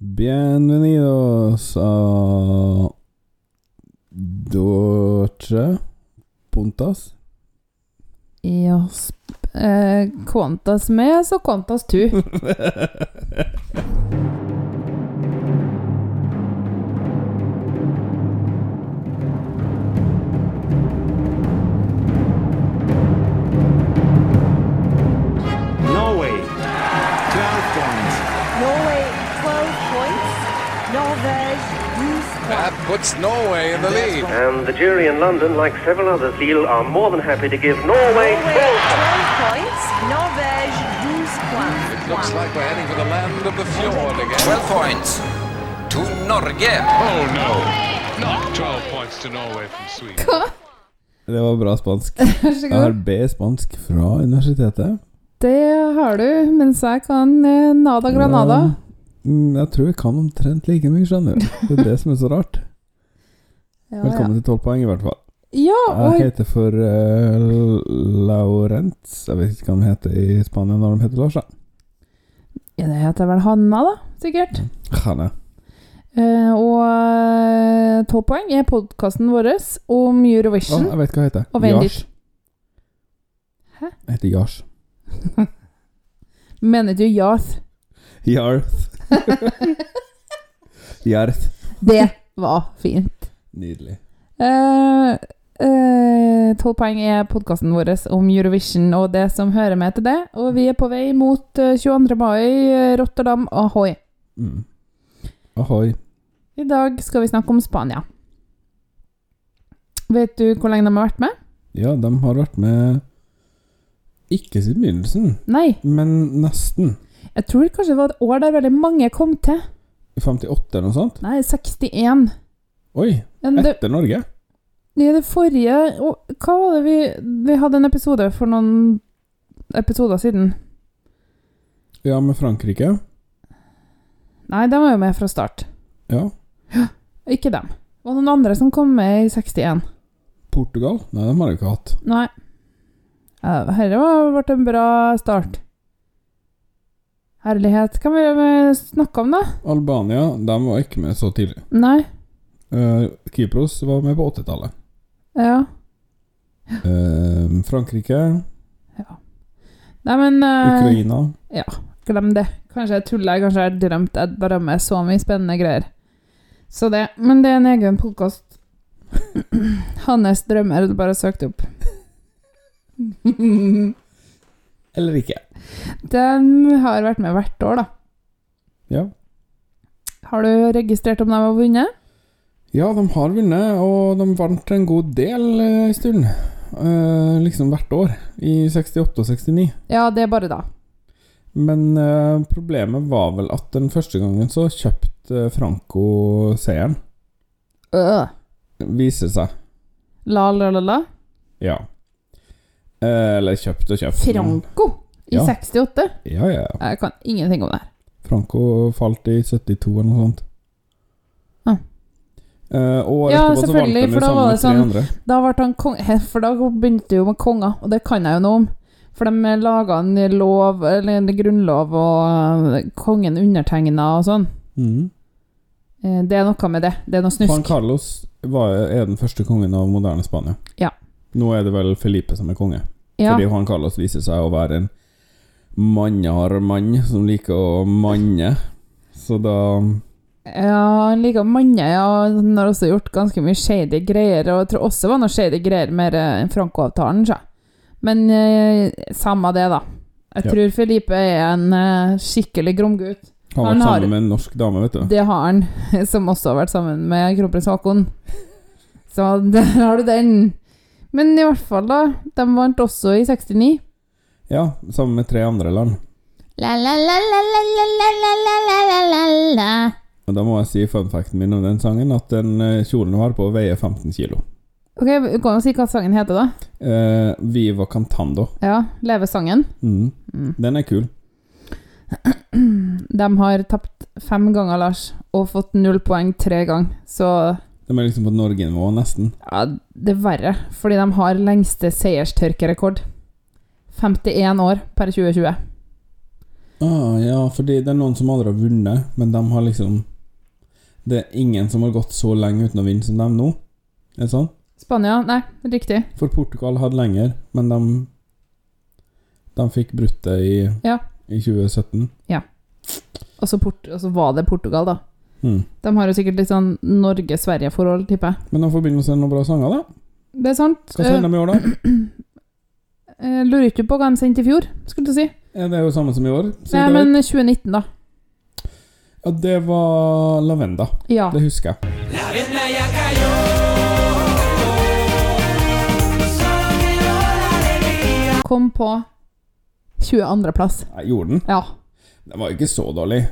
Bienvenidos a Dorche Puntas. Ja, sp- eh, Quantas med, så Quantas tu. puts Norway in the lead. And the jury in London, like several others, feel are more than happy to give Norway Norway 12 points. Norvège 12 points. It looks like we're heading for the land of the fjord again. 12 points to Norge. Oh no! Not 12 points to Norway from Sweden. Det var bra spansk. Jeg har. B-spansk fra universitetet. Det har du, mens jeg kan eh, nada granada. Ja, Jeg tror jeg kan omtrent like mye, skjønner du. Det er det som er så rart. Ja, Velkommen til 12 poeng, i hvert fall. Ja, Jeg heter for uh, Laurents Jeg vet ikke hva de heter i Spania når de heter Lars. da. ja, det heter vel Hanna, da. Sikkert. Hanna. Uh, og tolv 12 poeng er podkasten vår om Eurovision. Eurovision. jeg vet hva jeg heter. Og Jars. Hæ? Jeg heter Jars. Mener du Jarth? Jarth. Jarth. Det var fint. Nydelig. Uh, eh, 12 poeng er podkasten vår om Eurovision og det som hører med til det. Og vi er på vei mot eh, 22. mai, eh, Rotterdam, ahoi. Mm. Ahoi. I dag skal vi snakke om Spania. Vet du hvor lenge de har vært med? Ja, de har vært med ikke siden begynnelsen, Nei, men nesten. jeg tror kanskje det var et år der veldig mange kom til. 58 eller noe sånt. Nei, 61. Oi, Men det, etter Norge. i det forrige og Hva var det vi Vi hadde en episode for noen episoder siden. Ja, med Frankrike. Nei, de var jo med fra start. Ja. Ikke dem. Det var noen andre som kom med i 61. Portugal. Nei, de har jeg ikke hatt. Nei. Ja, Dette har vært en bra start. Herlighet. Hva vi snakke om, da? Albania, de var ikke med så tidlig. Nei. Uh, Kypros var med på 80-tallet. Ja. Uh, Frankrike, Nei, men uh, Ukraina Glem det. Kanskje jeg tuller, kanskje jeg har drømt jeg drømmer så mye spennende greier. Så det. Men det er en egen podkast. Hans drømmer, du bare søkte opp. Eller ikke. Den har vært med hvert år, da. Ja. Har du registrert om de har vunnet? Ja, de har vunnet, og de vant en god del eh, en stund. Eh, liksom hvert år. I 68 og 69. Ja, det er bare da. Men eh, problemet var vel at den første gangen så kjøpte Franco seieren. Øh. Viser seg. La, la, la, la. Ja. Eh, eller kjøpt og kjøpt. Franco i Ja. 68? Ja, ja, ja. Jeg kan ingenting om det her. Franco falt i 72 eller noe sånt. Og Ja, selvfølgelig, for da var det sånn- Da For da begynte det jo med konger, og det kan jeg jo noe om. For de laga en lov, eller en grunnlov, og eh, kongen undertegna og sånn. Eh, Det er noe med det. Det er noe Juan snusk. Carlos var, er den første kongen av moderne Spania. Ja. Nå er det vel Felipe som er konge. Ja. Fordi Juan Carlos viser seg å være en mannhard mann som liker å manne. Så da Ja, han liker mange, manne, ja. Han har også gjort ganske mye shady greier. Og jeg tror også det var noe shady greier med eh, Franco-avtalen, så. Men eh, samme det, da. Jeg Ja. tror Felipe er en eh, skikkelig gromgutt. Han har Han vært har- sammen med en norsk dame, vet du. Det har han, som også har vært sammen med kronprins Haakon. Så der har du den. Men i hvert fall, da. De vant også i 69. Ja, sammen med tre andre land. La, la, la, la, la, la, la, la, la, la, la, Og da må jeg si funfacten min om den sangen, at den eh, kjolen hun har på, veier 15 kilo. Ok, vi kan jo si hva sangen heter, da. Eh, Viva Cantando. Ja, Leve sangen. Mm. Mm. Den er kul. De har tapt fem ganger, Lars, og fått null poeng tre ganger. Så De er liksom på Norge-nivå, nesten. ja, det er verre, fordi de har lengste seierstørkerekord. 51 år per 2020. Ah, ja, fordi det er noen som aldri har vunnet, men de har liksom Det er ingen som har gått så lenge uten å vinne som dem nå. Er det sånn? Spania? Nei, riktig. For Portugal hadde lenger, men de De fikk brutt det i, Ja. i 2017. Og så Port og så var det Portugal, da. Mm. De har jo sikkert litt sånn Norge-Sverige-forhold, tipper jeg. Men de får begynne å sende noen bra sanger, da. Det er sant. Hva sender de i år, da? Eh, lurer ikke på hva de sendte i fjor, skulle du si. Er det jo samme som i år? Nei, men 2019, da. Ja, det var Lavenda. Ja. Det husker jeg. Kom på 22.-plass. Jeg gjorde den. Ja. Den var jo ikke så dårlig.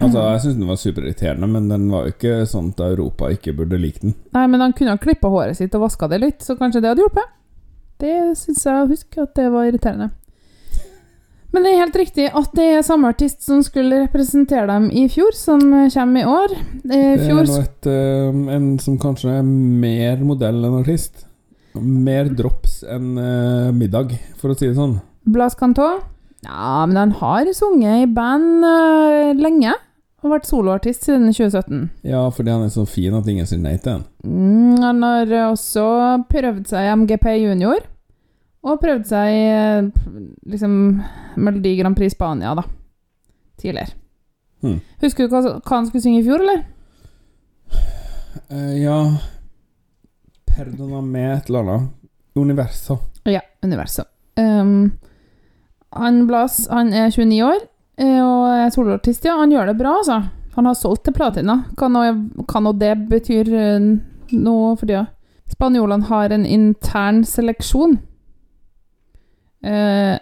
Altså, Jeg syns den var superirriterende, men den var jo ikke sånn at Europa ikke burde like den. Nei, men han kunne ha klippa håret sitt og vaska det litt, så kanskje det hadde hjulpet. Det syns jeg å huske at det var irriterende. Men det er helt riktig at det er samme artist som skulle representere dem i fjor, som kommer i år. I Det er fjor nå et, uh, en som kanskje er mer modell enn artist. Mer drops enn uh, middag, for å si det sånn. Blas Cantó. Ja, men han har sunget i band uh, lenge. Og vært soloartist siden 2017. Ja, fordi han er så fin at ingen sier nei til han. Mm, han har også prøvd seg i MGP Junior. Og prøvde seg eh, liksom Melodi Grand Prix Spania, da. Tidligere. Hmm. Husker du hva, hva han skulle synge i fjor, eller? Uh, ja Perdona med et eller annet. Universo. Ja, Universo. Um, han Blas han er 29 år eh, og er soloartist, ja. Han gjør det bra, altså. Han har solgt til platina. Hva nå, det betyr eh, nå for tida. Spanjolene har en intern seleksjon. Eh,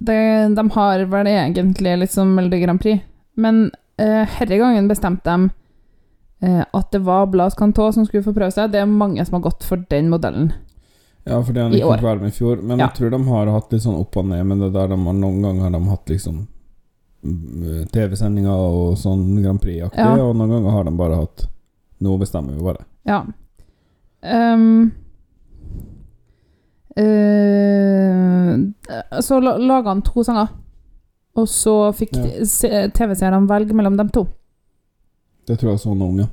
det, de har vel egentlig liksom som Melodi Grand Prix, men eh, herre gangen bestemte de eh, at det var Blas Cantó som skulle få prøve seg. Det er mange som har gått for den modellen. Ja, fordi han I ikke fikk være med i fjor. Men Ja. jeg tror de har hatt litt sånn opp og ned med det der. De har, noen ganger har de hatt liksom mm, TV-sendinger og sånn Grand Prix-aktig, Ja. og noen ganger har de bare hatt Nå bestemmer vi bare. Ja. Eh, så la- laga han to sanger. Og så fikk Ja. TV-seerne velge mellom dem to. Det tror jeg så noen unge.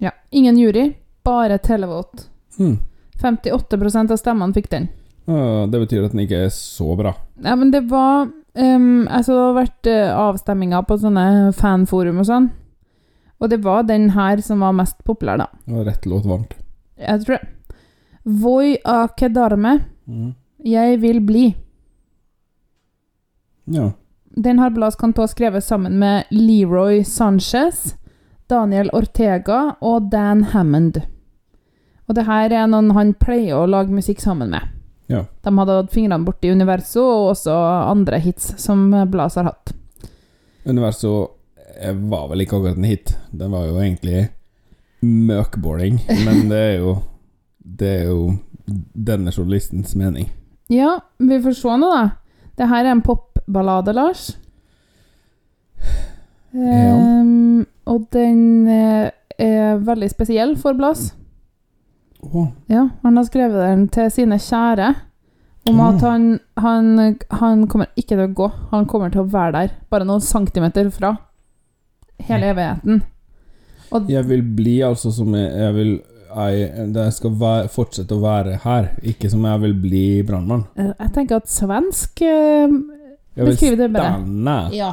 ja. Ja. Ingen jury, bare televote. Hmm. 58% av stemmene fikk den. Uh, det betyr at den ikke er så bra. Ja, men det var um, Altså, det har vært uh, avstemminger på sånne fanforum og sånn. Og det var den her som var mest populær, da. Det var rett låt varmt. Jeg tror det. Voi a quedarme. Mm. Jeg vil bli. Ja. Den har Blas Cantó skrevet sammen med Leroy Sanchez, Daniel Ortega og Dan Hammond. Og det her er noen han pleier å lage musikk sammen med. Ja. De hadde hatt fingrene borti Universo, og også andre hits som Blas har hatt. Universo var vel ikke akkurat en hit. Den var jo egentlig møkboring, men det er jo Det er jo denne journalistens mening. Ja, vi får se nå, da. Det her er en popballade, Lars. Ehm, og den eh, er veldig spesiell for Blas. Oh. Ja, han har skrevet den til sine kjære. Om at han, han, han kommer ikke til å gå. Han kommer til å være der, bare noen centimeter fra. Hele evigheten. Og Jeg vil bli altså som jeg, jeg vil jeg, skal være, fortsette å være her, ikke som jeg vil bli brannmann. eh, jeg tenker at svensk uh, Jeg vil bedre. Jeg vil stanne. Ja.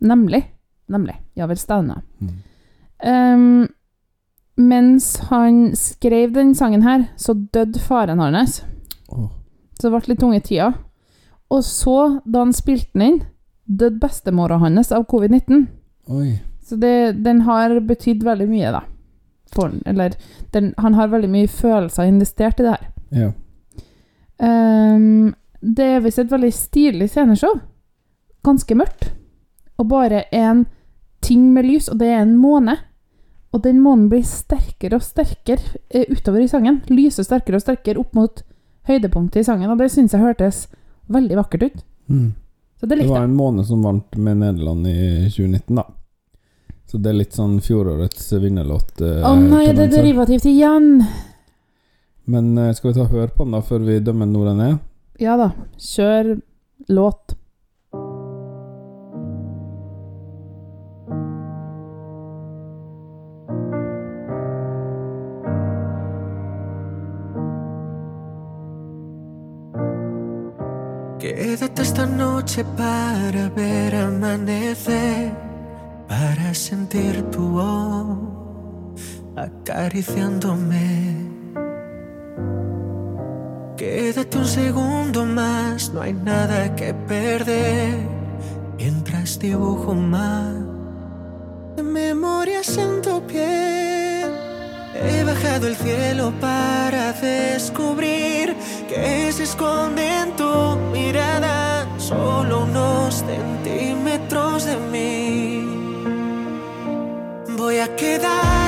Nemlig. Nemlig. Jeg vil stanne. Mm. Um, mens han skrev den sangen her, så døde faren hans. Oh. Så det ble litt tunge tida. Og så, da han spilte den inn, døde bestemora hans av covid-19. Så det, den har betydd veldig mye, da. For, han. eller den, han har veldig mye følelser investert i det her. Ja. Um, det er visst et veldig stilig sceneshow. Ganske mørkt. Og bare en ting med lys, og det er en måne. Og den månen blir sterkere og sterkere eh, utover i sangen. Lyser sterkere og sterkere opp mot høydepunktet i sangen, og det syns jeg hørtes veldig vakkert ut. Mm. Så det Det var en måne som vant med Nederland i 2019, da. Så det er litt sånn fjorårets vinnerlåt. Eh, Å oh, nei, det er derivativt igjen! Men eh, skal vi ta hør på den da, før vi dømmer når den er? Ja da. Kjør låt. Quédate esta noche para ver amanecer. Para sentir tu voz acariciándome. Quédate un segundo más, no hay nada que perder. Mientras dibujo más de memorias en tu piel. He bajado el cielo para descubrir que se esconde en tu mirada solo unos centímetros de mí. Voy a quedarme,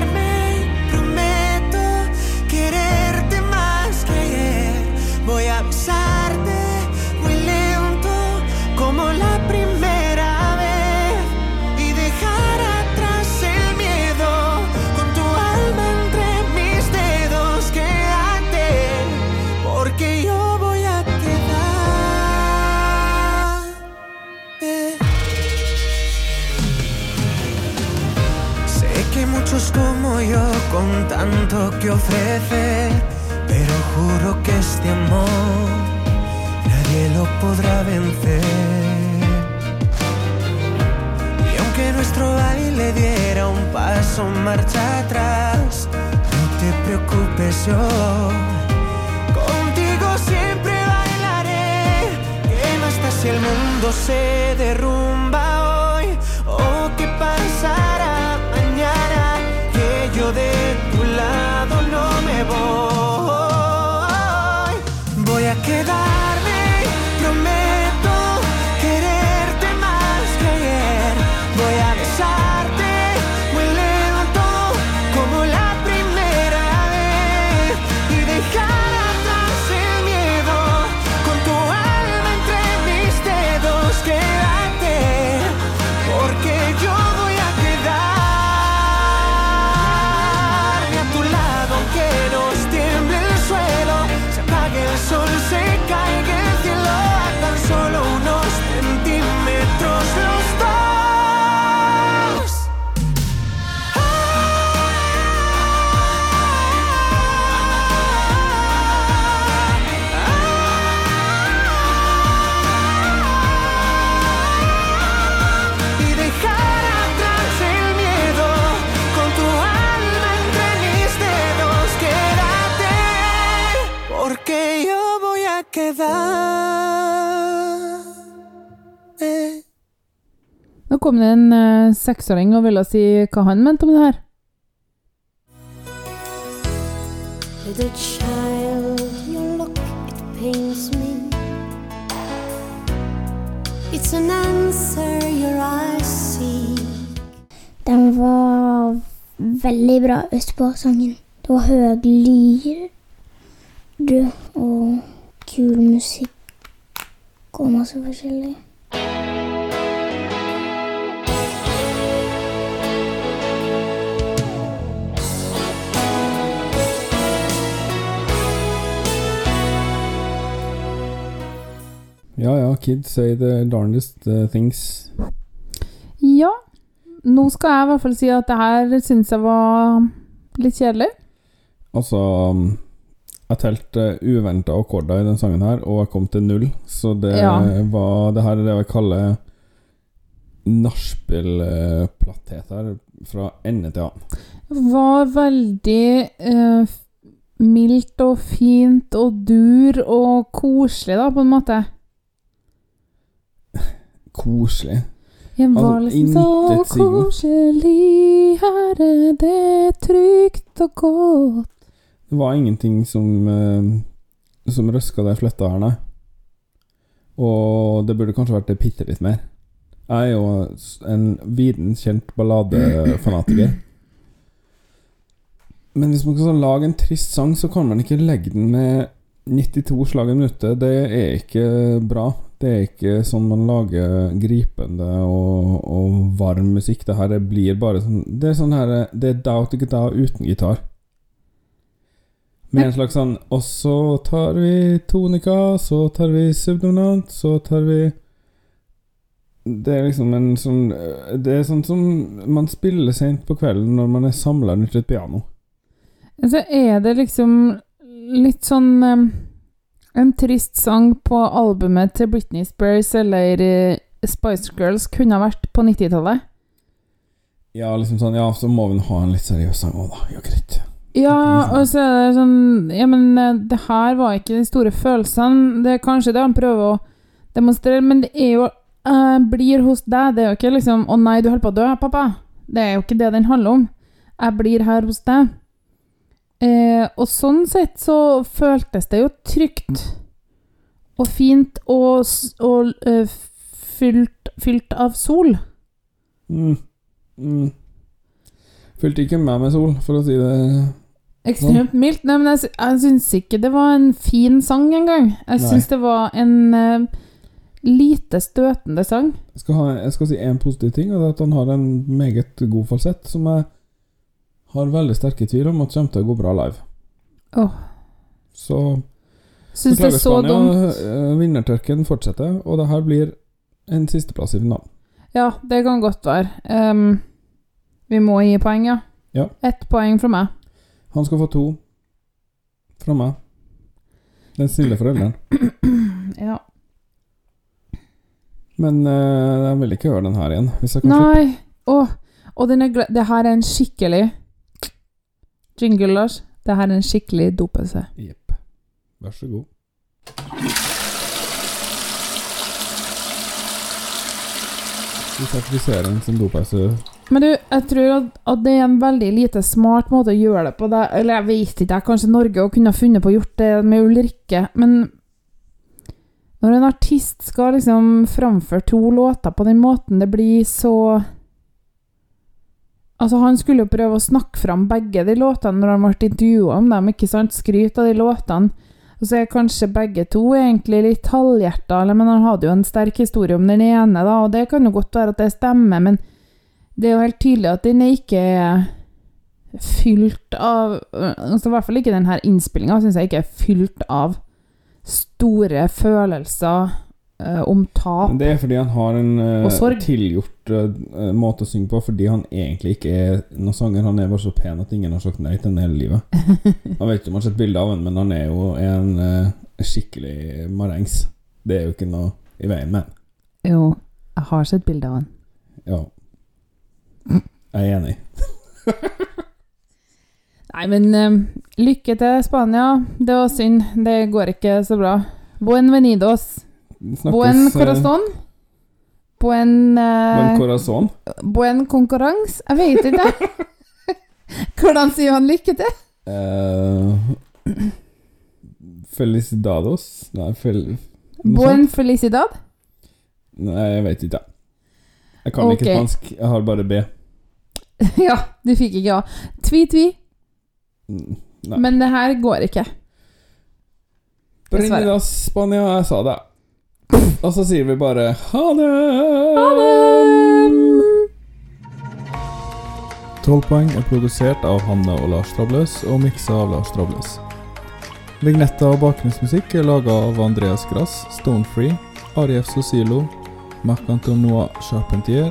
Contigo siempre bailaré. ¿Qué más da si el mundo se derrumba quedar. Nå kom det en uh, seksåring og ville si hva han mente om det her. Little child, your look, it pains me. It's an answer your eyes see. Den var veldig bra Østpå-sangen. Det var høy lyder og kul musikk og masse forskjellig. Ja ja, kids say the darndest uh, things. Ja, nå skal jeg i hvert fall si at det her syns jeg var litt kjedelig. Altså um, Jeg telte uventa akkorder i den sangen her, og jeg kom til null. Så det Ja. var Det her er det jeg kaller nachspiel-platthet her, fra ende til annen. Var veldig eh, mildt og fint og dur og koselig, da, på en måte. Koselig. Jeg var Altså, liksom så koselig, her er det trygt og godt. Det var ingenting som uh, Som røska de fletta her, nei. Og det burde kanskje vært det bitte litt mer. Jeg er jo en viden kjent balladefanatiker. Men hvis man skal lage en trist sang, så kan man ikke legge den med 92 slag i minuttet. Det er ikke bra. Det er ikke sånn man lager gripende og, og varm musikk. Det her blir bare sånn Det er sånn her Det er Doubt Dao uten gitar. Med en slags sånn Og så tar vi tonika, så tar vi subdominant, så tar vi Det er liksom en sånn Det er sånn som man spiller sent på kvelden når man er samla rundt et piano. Så er det liksom litt sånn En trist sang på albumet til Britney Spears eller eh, Spice Girls kunne ha vært på 90-tallet. Ja, liksom sånn Ja, så må vi ha en litt seriøs sang òg, da. Ja, greit. Ja, og så er det sånn Ja, men eh, det her var ikke de store følelsene. Det er kanskje det han prøver å demonstrere, men det er jo uh, Blir hos deg. Det er jo ikke liksom 'Å nei, du holder på å dø, pappa'. Det er jo ikke det den handler om. Jeg blir her hos deg. Eh, og sånn sett så føltes det jo trygt og fint og, og uh, fylt, fylt av sol. Mm. Mm. Fulgte ikke med med sol, for å si det Ekstremt mildt. Nei, men jeg, jeg syns ikke det var en fin sang engang. Jeg syns det var en uh, lite støtende sang. Jeg skal, ha, jeg skal si én positiv ting, og det er at han har en meget god falsett, som jeg har veldig sterke tvil om at kommer til å gå bra live. Åh. Så Syns det er så Spania, dumt. eh, Vinnertørken fortsetter, og det her blir en sisteplass i finalen. Ja, det kan godt være. Um, vi må gi poeng, ja. Ja. Ett poeng fra meg. Han skal få to fra meg. Den snille forelderen. Ja. Men eh, jeg vil ikke høre den her igjen. Hvis jeg kan slippe. Nei. Åh. Og den gle- det her er en skikkelig Jingle, Lars. Det her er en skikkelig dopelse. Jepp. Vær så god. Vi sertifiserer den som dopause. Men du, jeg tror at, det er en veldig lite smart måte å gjøre det på. Det. Eller jeg vet ikke, jeg. kanskje Norge kunne funnet på å gjort det med Ulrikke. Men når en artist skal liksom framføre to låter på den måten, det blir så Altså, han skulle jo prøve å snakke fram begge de låtene når han ble intervjua om dem, ikke sant? Skryt av de låtene. Og så er kanskje begge to egentlig litt halvhjerta, men han hadde jo en sterk historie om den ene, da, og det kan jo godt være at det stemmer, men det er jo helt tydelig at den er ikke fylt av altså I hvert fall ikke denne innspillinga, syns jeg ikke er fylt av store følelser eh, om tap. Det er fordi han har en eh, tilgjort eh, måte å synge på, fordi han egentlig ikke er noen sanger. Han er bare så pen at ingen har sagt nei til den hele livet. Han vet ikke om han har sett bilde av ham, men han er jo en eh, skikkelig marengs. Det er jo ikke noe i veien med. Jo, jeg har sett bilde av han. Ja. Jeg er enig. Nei, men uh, lykke til, Spania. Det var synd. Det går ikke så bra. Buen venidos. Snakkes, Buen corazón. Buen uh, Buen corazón? Buen concorrance. Jeg vet ikke. Hvordan sier han lykke til? Uh, Felicidados Nei, fel, Buen sånt. felicidad? Nei, jeg vet ikke. Jeg kan ikke spansk. Jeg har bare B. ja, du fikk ikke A. Tvi-tvi. Mm, Nei. Men det her går ikke. Bring it us, Spania, jeg sa det. Og så sier vi bare ha det! Ha det! 12 poeng er produsert av Hanne og Lars Trabløs og miksa av Lars Trabløs. Vignetta og bakgrunnsmusikk er laga av Andreas Grass, Stonefree, Arief Sosilo, Marc-Antonois Charpentier,